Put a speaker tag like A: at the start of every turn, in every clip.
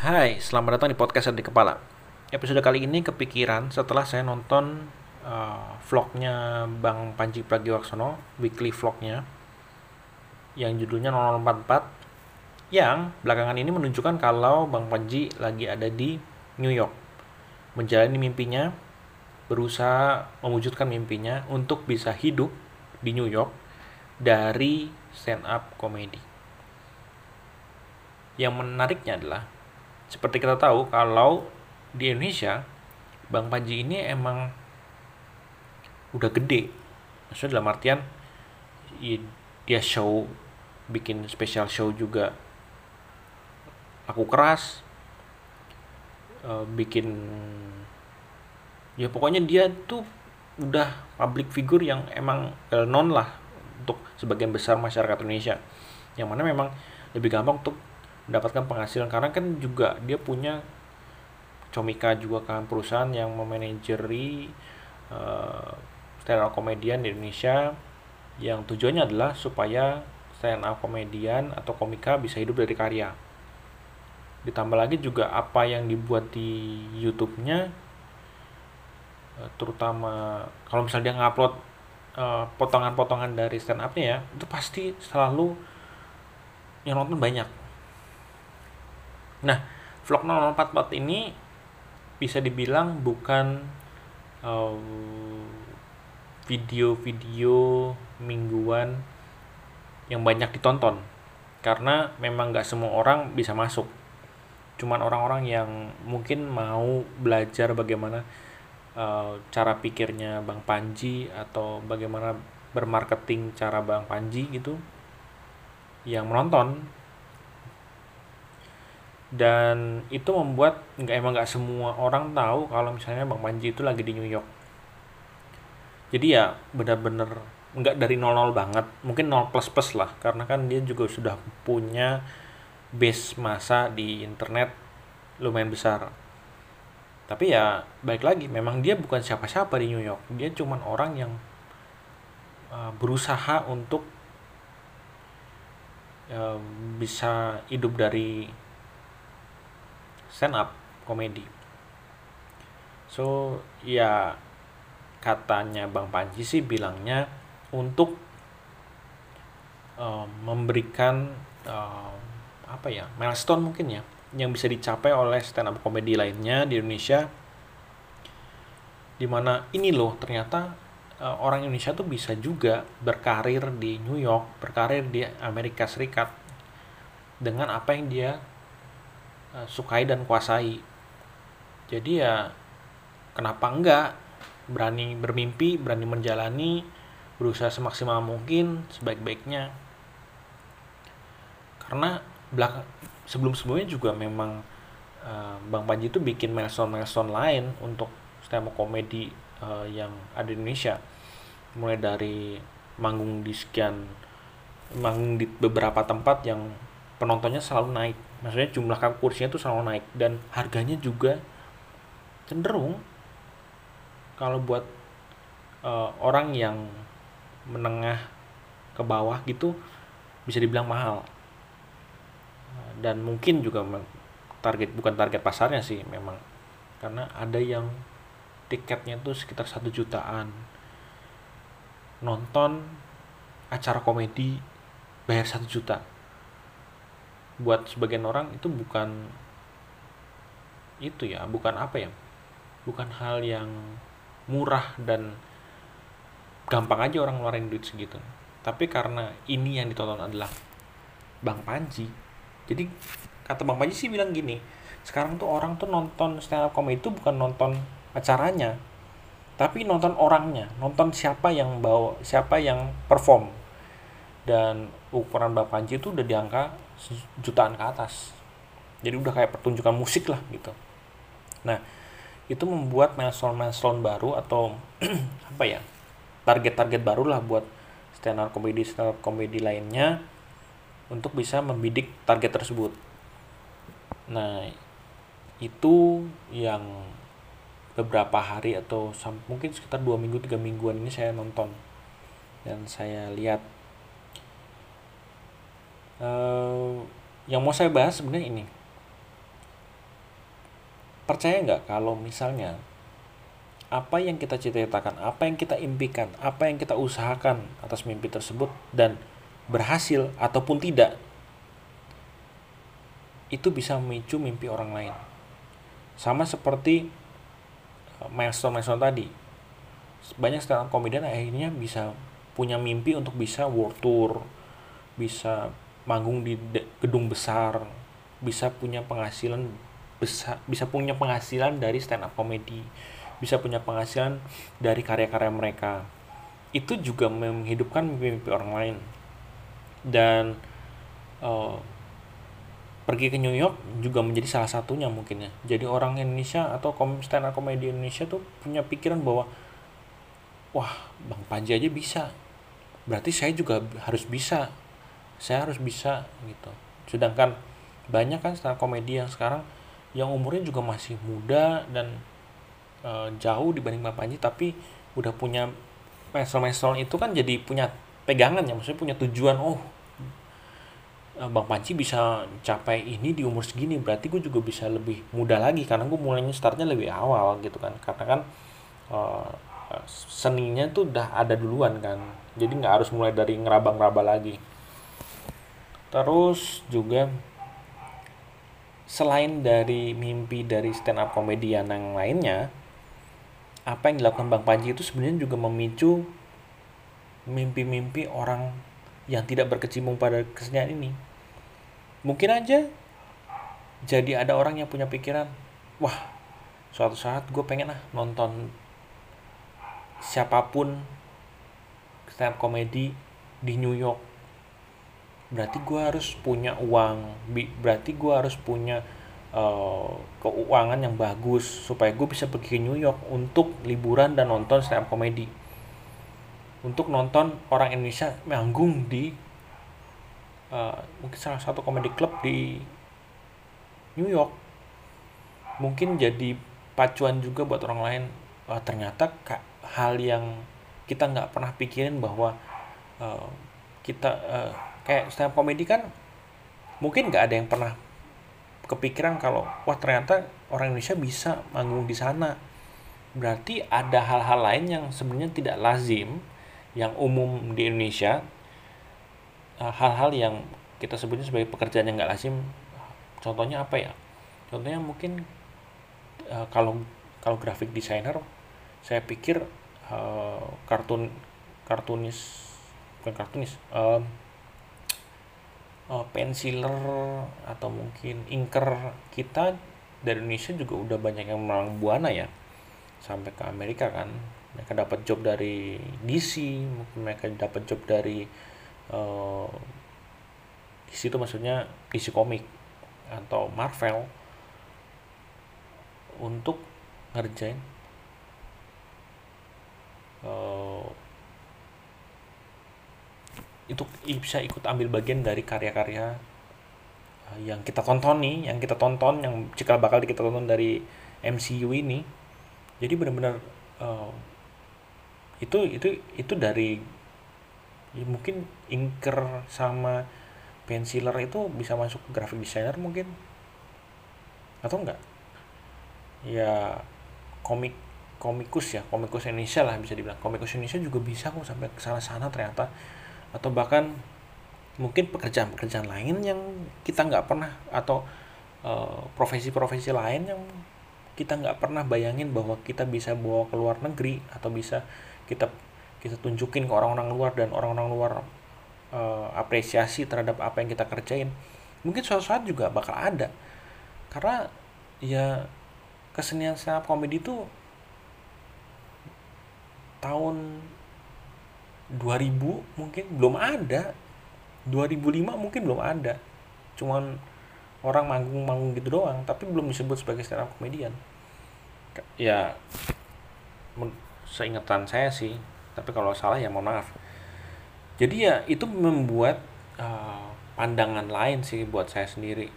A: Hai, selamat datang di podcast di kepala. Episode kali ini kepikiran setelah saya nonton uh, vlognya Bang Panji Pragiwaksono, weekly vlognya, yang judulnya 0044, yang belakangan ini menunjukkan kalau Bang Panji lagi ada di New York, menjalani mimpinya, berusaha mewujudkan mimpinya untuk bisa hidup di New York dari stand up comedy. Yang menariknya adalah seperti kita tahu kalau di Indonesia Bang Panji ini emang udah gede. Maksudnya dalam artian dia show bikin special show juga. Aku keras uh, bikin ya pokoknya dia tuh udah public figure yang emang well known lah untuk sebagian besar masyarakat Indonesia. Yang mana memang lebih gampang untuk mendapatkan penghasilan. Karena kan juga dia punya Comika juga kan perusahaan yang memanajeri uh, stand up komedian di Indonesia yang tujuannya adalah supaya stand up komedian atau komika bisa hidup dari karya. Ditambah lagi juga apa yang dibuat di YouTube-nya uh, terutama kalau misalnya dia ngupload uh, potongan-potongan dari stand up-nya ya itu pasti selalu yang nonton banyak Nah, vlog 044 ini bisa dibilang bukan video-video uh, mingguan yang banyak ditonton. Karena memang nggak semua orang bisa masuk. Cuman orang-orang yang mungkin mau belajar bagaimana uh, cara pikirnya Bang Panji atau bagaimana bermarketing cara Bang Panji gitu yang menonton dan itu membuat nggak emang nggak semua orang tahu kalau misalnya Bang Panji itu lagi di New York. Jadi ya benar-benar nggak dari 00 banget mungkin 0 plus plus lah karena kan dia juga sudah punya base masa di internet lumayan besar. Tapi ya baik lagi memang dia bukan siapa-siapa di New York dia cuman orang yang uh, berusaha untuk uh, bisa hidup dari stand up komedi. So ya katanya Bang Panji sih bilangnya untuk uh, memberikan uh, apa ya milestone mungkin ya yang bisa dicapai oleh stand up komedi lainnya di Indonesia. Di mana ini loh ternyata uh, orang Indonesia tuh bisa juga berkarir di New York berkarir di Amerika Serikat dengan apa yang dia uh, sukai dan kuasai. Jadi ya kenapa enggak? Berani bermimpi berani menjalani berusaha semaksimal mungkin sebaik-baiknya. Karena belakang sebelum sebelumnya juga memang uh, Bang Panji itu bikin milestone-milestone lain untuk stand komedi uh, yang ada di Indonesia. Mulai dari manggung di sekian manggung di beberapa tempat yang penontonnya selalu naik maksudnya jumlah kursinya itu selalu naik dan harganya juga cenderung kalau buat uh, orang yang menengah ke bawah gitu bisa dibilang mahal. Dan mungkin juga target bukan target pasarnya sih memang. Karena ada yang tiketnya tuh sekitar satu jutaan. Nonton acara komedi bayar satu juta buat sebagian orang itu bukan itu ya bukan apa ya bukan hal yang murah dan gampang aja orang ngeluarin duit segitu. Tapi karena ini yang ditonton adalah Bang Panji jadi kata Bang Panji sih bilang gini sekarang tuh orang tuh nonton stand up comedy itu bukan nonton acaranya tapi nonton orangnya nonton siapa yang bawa siapa yang perform. Dan ukuran Bang Panji itu udah diangka jutaan ke atas. Jadi udah kayak pertunjukan musik lah gitu. Nah itu membuat milestone-milestone baru atau apa ya target-target baru lah buat stand up comedy stand up comedy lainnya untuk bisa membidik target tersebut. Nah itu yang beberapa hari atau mungkin sekitar dua minggu tiga mingguan ini saya nonton. Dan saya lihat uh, yang mau saya bahas sebenarnya ini percaya nggak kalau misalnya apa yang kita cita-citakan, apa yang kita impikan, apa yang kita usahakan atas mimpi tersebut dan berhasil ataupun tidak, itu bisa memicu mimpi orang lain. Sama seperti uh, milestone-milestone tadi. Banyak up komedian akhirnya bisa punya mimpi untuk bisa world tour, bisa manggung di gedung besar, bisa punya penghasilan besar, bisa punya penghasilan dari stand up komedi bisa punya penghasilan dari karya-karya mereka. Itu juga menghidupkan mimpi-mimpi orang lain. Dan uh, pergi ke New York juga menjadi salah satunya mungkin ya. Jadi orang Indonesia atau stand up komedi Indonesia tuh punya pikiran bahwa wah Bang Panji aja bisa. Berarti saya juga harus bisa saya harus bisa gitu. Sedangkan banyak kan stand komedi yang sekarang yang umurnya juga masih muda dan uh, jauh dibanding Bang Panji tapi udah punya mesel-mesel itu kan jadi punya pegangan ya maksudnya punya tujuan oh eh, Bang Panji bisa capai ini di umur segini berarti gue juga bisa lebih muda lagi karena gue mulainya startnya lebih awal gitu kan. Karena kan uh, seninya tuh udah ada duluan kan jadi nggak harus mulai dari ngeraba-ngeraba lagi terus juga selain dari mimpi dari stand up komedian yang lainnya apa yang dilakukan Bang Panji itu sebenarnya juga memicu mimpi-mimpi orang yang tidak berkecimpung pada kesenian ini. Mungkin aja jadi ada orang yang punya pikiran, wah suatu saat gue pengen lah nonton siapa pun stand up komedi di New York. Berarti gue harus punya uang, berarti gue harus punya uh, keuangan yang bagus supaya gue bisa pergi ke New York untuk liburan dan nonton stand up comedy untuk nonton orang Indonesia manggung di uh, mungkin salah satu komedi club di New York. Mungkin jadi pacuan juga buat orang lain. Uh, ternyata hal yang kita nggak pernah pikirin bahwa uh, kita uh, kayak stand up comedy kan mungkin nggak ada yang pernah kepikiran kalau wah ternyata orang Indonesia bisa manggung di sana. Berarti ada hal-hal lain yang sebenarnya tidak lazim yang umum di Indonesia eh, hal-hal yang kita sebutnya sebagai pekerjaan yang nggak lazim. Contohnya apa ya? Contohnya mungkin uh, kalau kalau grafik designer saya pikir uh, kartun kartunis bukan kartunis uh, pensiler atau mungkin inker kita dari Indonesia juga udah banyak yang melalang buana ya. Sampai ke Amerika kan. Mereka dapat job dari DC mungkin mereka dapat job dari uh, DC itu maksudnya DC komik atau Marvel untuk ngerjain uh, itu bisa ikut ambil bagian dari karya-karya eh, yang kita tonton nih, yang kita tonton, yang cikal bakal kita tonton dari MCU ini. Jadi benar-benar uh, itu itu itu dari ya mungkin inker sama penciler itu bisa masuk ke graphic designer mungkin. Atau enggak? Ya komik komikus ya komikus Indonesia lah bisa dibilang. Komikus Indonesia juga bisa kok sampai ke sana sana ternyata atau bahkan mungkin pekerjaan-pekerjaan lain yang kita nggak pernah atau eh, profesi-profesi uh, lain yang kita nggak pernah bayangin bahwa kita bisa bawa ke luar negeri atau bisa kita kita tunjukin ke orang-orang luar dan orang-orang luar uh, apresiasi terhadap apa yang kita kerjain. Mungkin suatu saat juga bakal ada. Karena ya kesenian stand up comedy itu tahun 2000 mungkin belum ada. 2005 mungkin belum ada. Cuman orang manggung-manggung gitu doang tapi belum disebut sebagai stand up comedian ya seingatan saya sih tapi kalau salah ya mohon maaf. Jadi ya itu membuat uh, pandangan lain sih buat saya sendiri.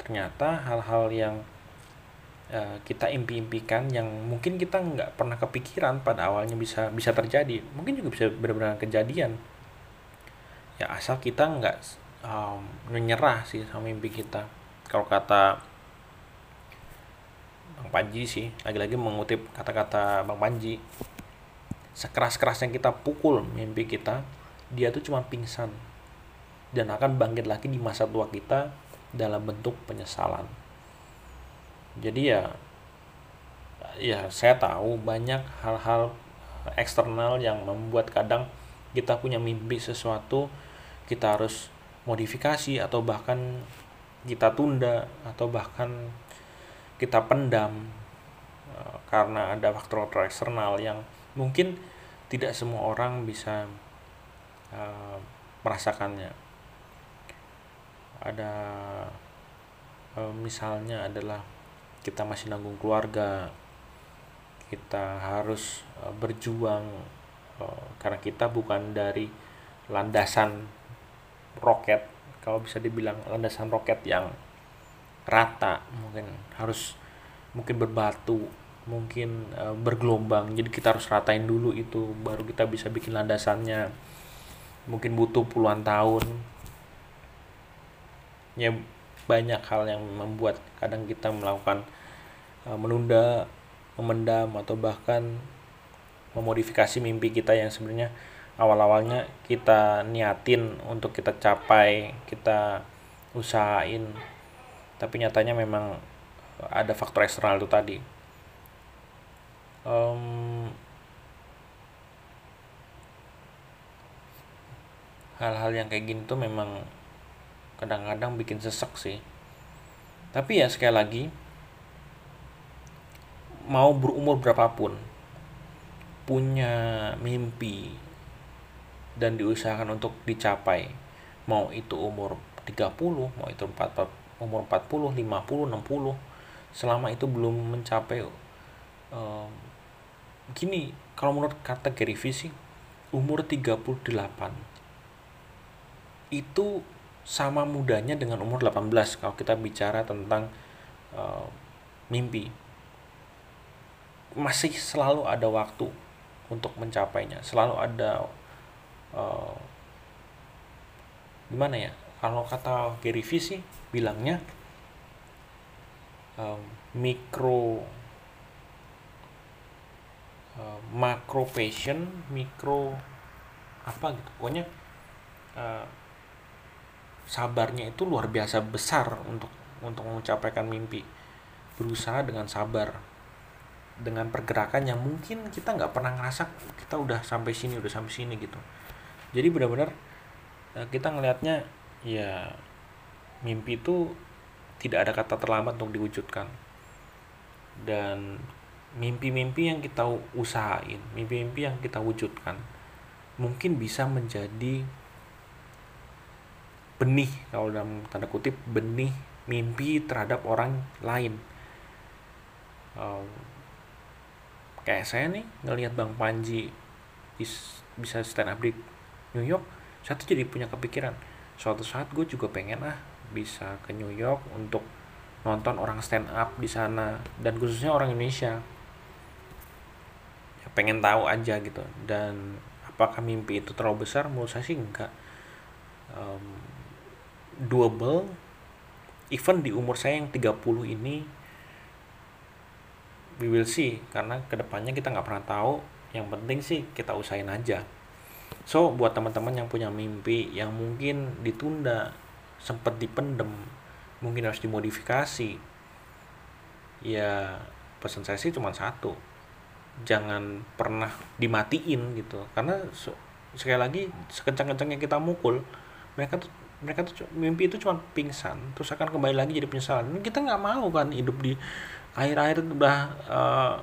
A: Ternyata hal-hal yang Eh, kita impi-impikan yang mungkin kita nggak pernah kepikiran pada awalnya bisa bisa terjadi. Mungkin juga bisa benar-benar kejadian. Ya asal kita nggak um, menyerah sih sama mimpi kita. Kalau kata Panji sih lagi-lagi mengutip kata-kata Bang Panji sekeras-kerasnya kita pukul mimpi kita dia tuh cuma pingsan. Dan akan bangkit lagi di masa tua kita dalam bentuk penyesalan jadi ya ya saya tahu banyak hal-hal eksternal yang membuat kadang kita punya mimpi sesuatu kita harus modifikasi atau bahkan kita tunda atau bahkan kita pendam uh, karena ada faktor-faktor eksternal yang mungkin tidak semua orang bisa uh, merasakannya. Ada uh, misalnya adalah kita masih nanggung keluarga kita harus uh, berjuang uh, karena kita bukan dari landasan roket kalau bisa dibilang landasan roket yang rata mungkin harus mungkin berbatu mungkin uh, bergelombang. Jadi kita harus ratain dulu itu baru kita bisa bikin landasannya. Mungkin butuh puluhan tahun. Ya banyak hal yang membuat kadang kita melakukan uh, menunda memendam atau bahkan memodifikasi mimpi kita yang sebenarnya awal-awalnya kita niatin untuk kita capai kita usahain. Tapi nyatanya memang ada faktor eksternal itu tadi. Um, hal-hal yang kayak gini tuh memang kadang-kadang bikin sesek sih. Tapi ya sekali lagi mau berumur berapapun punya mimpi dan diusahakan untuk dicapai mau itu umur 30 mau itu 4, umur 40 50 60 selama itu belum mencapai um, gini kalau menurut Vee sih umur 38 itu sama mudanya dengan umur 18 kalau kita bicara tentang uh, mimpi. Masih selalu ada waktu untuk mencapainya selalu ada uh, gimana ya kalau kata Gary Vee sih bilangnya um, mikro uh, makro passion mikro apa gitu pokoknya uh, sabarnya itu luar biasa besar untuk untuk mencapaikan mimpi. Berusaha dengan sabar. Dengan pergerakan yang mungkin kita nggak pernah ngerasa kita udah sampai sini udah sampai sini gitu. Jadi benar-benar eh, kita ngelihatnya ya mimpi itu tidak ada kata terlambat untuk diwujudkan. Dan mimpi-mimpi yang kita usahain mimpi-mimpi yang kita wujudkan mungkin bisa menjadi benih kalau dalam tanda kutip benih mimpi terhadap orang lain. Um, kayak saya nih ngelihat bang Panji bisa stand up di New York saya tuh jadi punya kepikiran suatu saat gue juga pengen ah bisa ke New York untuk nonton orang stand up di sana dan khususnya orang Indonesia. Ya, pengen tahu aja gitu dan apakah mimpi itu terlalu besar? Menurut saya sih enggak. Um, doable even di umur saya yang 30 ini we will see karena ke depannya kita nggak pernah tahu yang penting sih kita usahain aja So buat teman-teman yang punya mimpi yang mungkin ditunda, sempat dipendem, mungkin harus dimodifikasi. Ya pesan saya sih cuma satu. Jangan pernah dimatiin gitu. Karena sekali lagi sekencang-kencangnya kita mukul, mereka tuh mereka tuh mimpi itu cuma pingsan terus akan kembali lagi jadi penyesalan. Kita nggak mau kan hidup di akhir-akhir udah uh,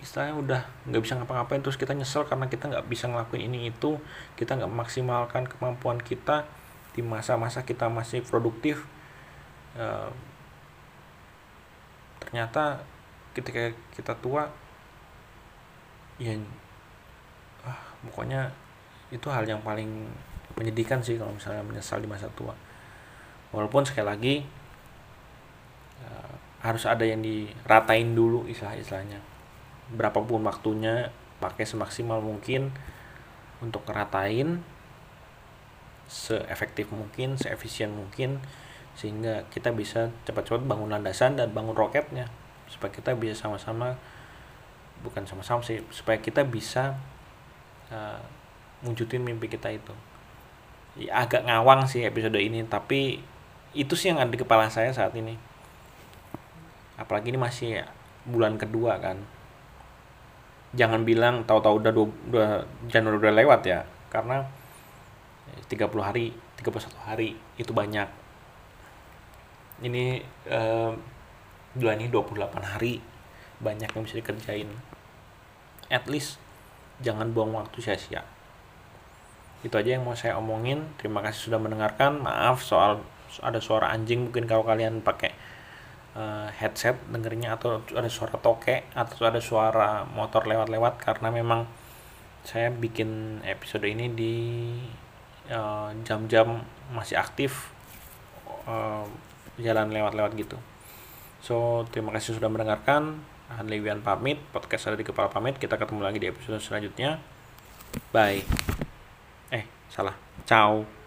A: istilahnya udah nggak bisa ngapa-ngapain terus kita nyesel karena kita nggak bisa ngelakuin ini itu. Kita nggak maksimalkan kemampuan kita di masa-masa kita masih produktif. Uh, ternyata ketika kita tua ya ah pokoknya itu hal yang paling menyedihkan sih kalau misalnya menyesal di masa tua. Walaupun sekali lagi uh, harus ada yang diratain dulu istilah-istilahnya. Berapapun waktunya pakai semaksimal mungkin untuk ngeratain seefektif mungkin, seefisien mungkin sehingga kita bisa cepat-cepat bangun landasan dan bangun roketnya. Supaya kita bisa sama-sama bukan sama-sama sih supaya kita bisa uh, wujudin mimpi kita itu ya, agak ngawang sih episode ini tapi itu sih yang ada di kepala saya saat ini. Apalagi ini masih bulan kedua kan. Jangan bilang tahu-tahu udah, dua, udah Januari udah lewat ya karena 30 hari 31 hari itu banyak. Ini uh, bulan ini 28 hari banyak yang bisa dikerjain. At least jangan buang waktu sia-sia itu aja yang mau saya omongin. Terima kasih sudah mendengarkan. Maaf soal ada suara anjing mungkin kalau kalian pakai uh, headset dengernya atau ada suara toke atau ada suara motor lewat-lewat karena memang saya bikin episode ini di eh, jam-jam masih aktif uh, jalan lewat-lewat gitu. So terima kasih sudah mendengarkan. Hanli Wian pamit. Podcast ada di kepala pamit. Kita ketemu lagi di episode selanjutnya. Bye salah. Ciao